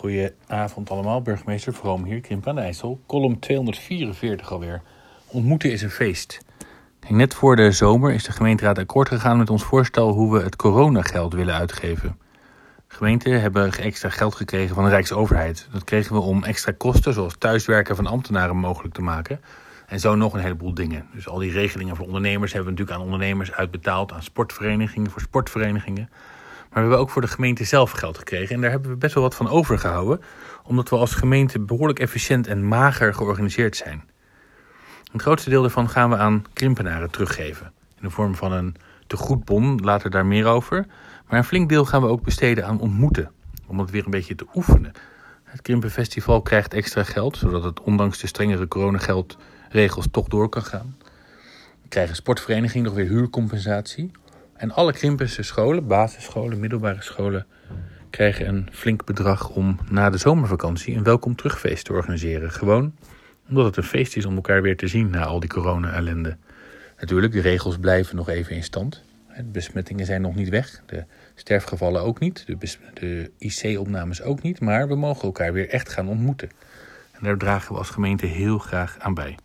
Goedenavond allemaal, burgemeester Vroom hier, Krimp aan IJssel. Column 244 alweer. Ontmoeten is een feest. net voor de zomer is de gemeenteraad akkoord gegaan met ons voorstel hoe we het coronageld willen uitgeven. Gemeenten hebben extra geld gekregen van de Rijksoverheid. Dat kregen we om extra kosten, zoals thuiswerken van ambtenaren, mogelijk te maken. En zo nog een heleboel dingen. Dus al die regelingen voor ondernemers hebben we natuurlijk aan ondernemers uitbetaald, aan sportverenigingen, voor sportverenigingen. Maar we hebben ook voor de gemeente zelf geld gekregen. En daar hebben we best wel wat van overgehouden. Omdat we als gemeente behoorlijk efficiënt en mager georganiseerd zijn. Het grootste deel daarvan gaan we aan krimpenaren teruggeven. In de vorm van een tegoedbon, later daar meer over. Maar een flink deel gaan we ook besteden aan ontmoeten. Om het weer een beetje te oefenen. Het Krimpenfestival krijgt extra geld, zodat het ondanks de strengere coronageldregels toch door kan gaan. We krijgen sportvereniging nog weer huurcompensatie. En alle Krimpense scholen, basisscholen, middelbare scholen, krijgen een flink bedrag om na de zomervakantie een welkom terugfeest te organiseren. Gewoon omdat het een feest is om elkaar weer te zien na al die corona-ellende. Natuurlijk, de regels blijven nog even in stand. De besmettingen zijn nog niet weg, de sterfgevallen ook niet, de, de IC-opnames ook niet, maar we mogen elkaar weer echt gaan ontmoeten. En daar dragen we als gemeente heel graag aan bij.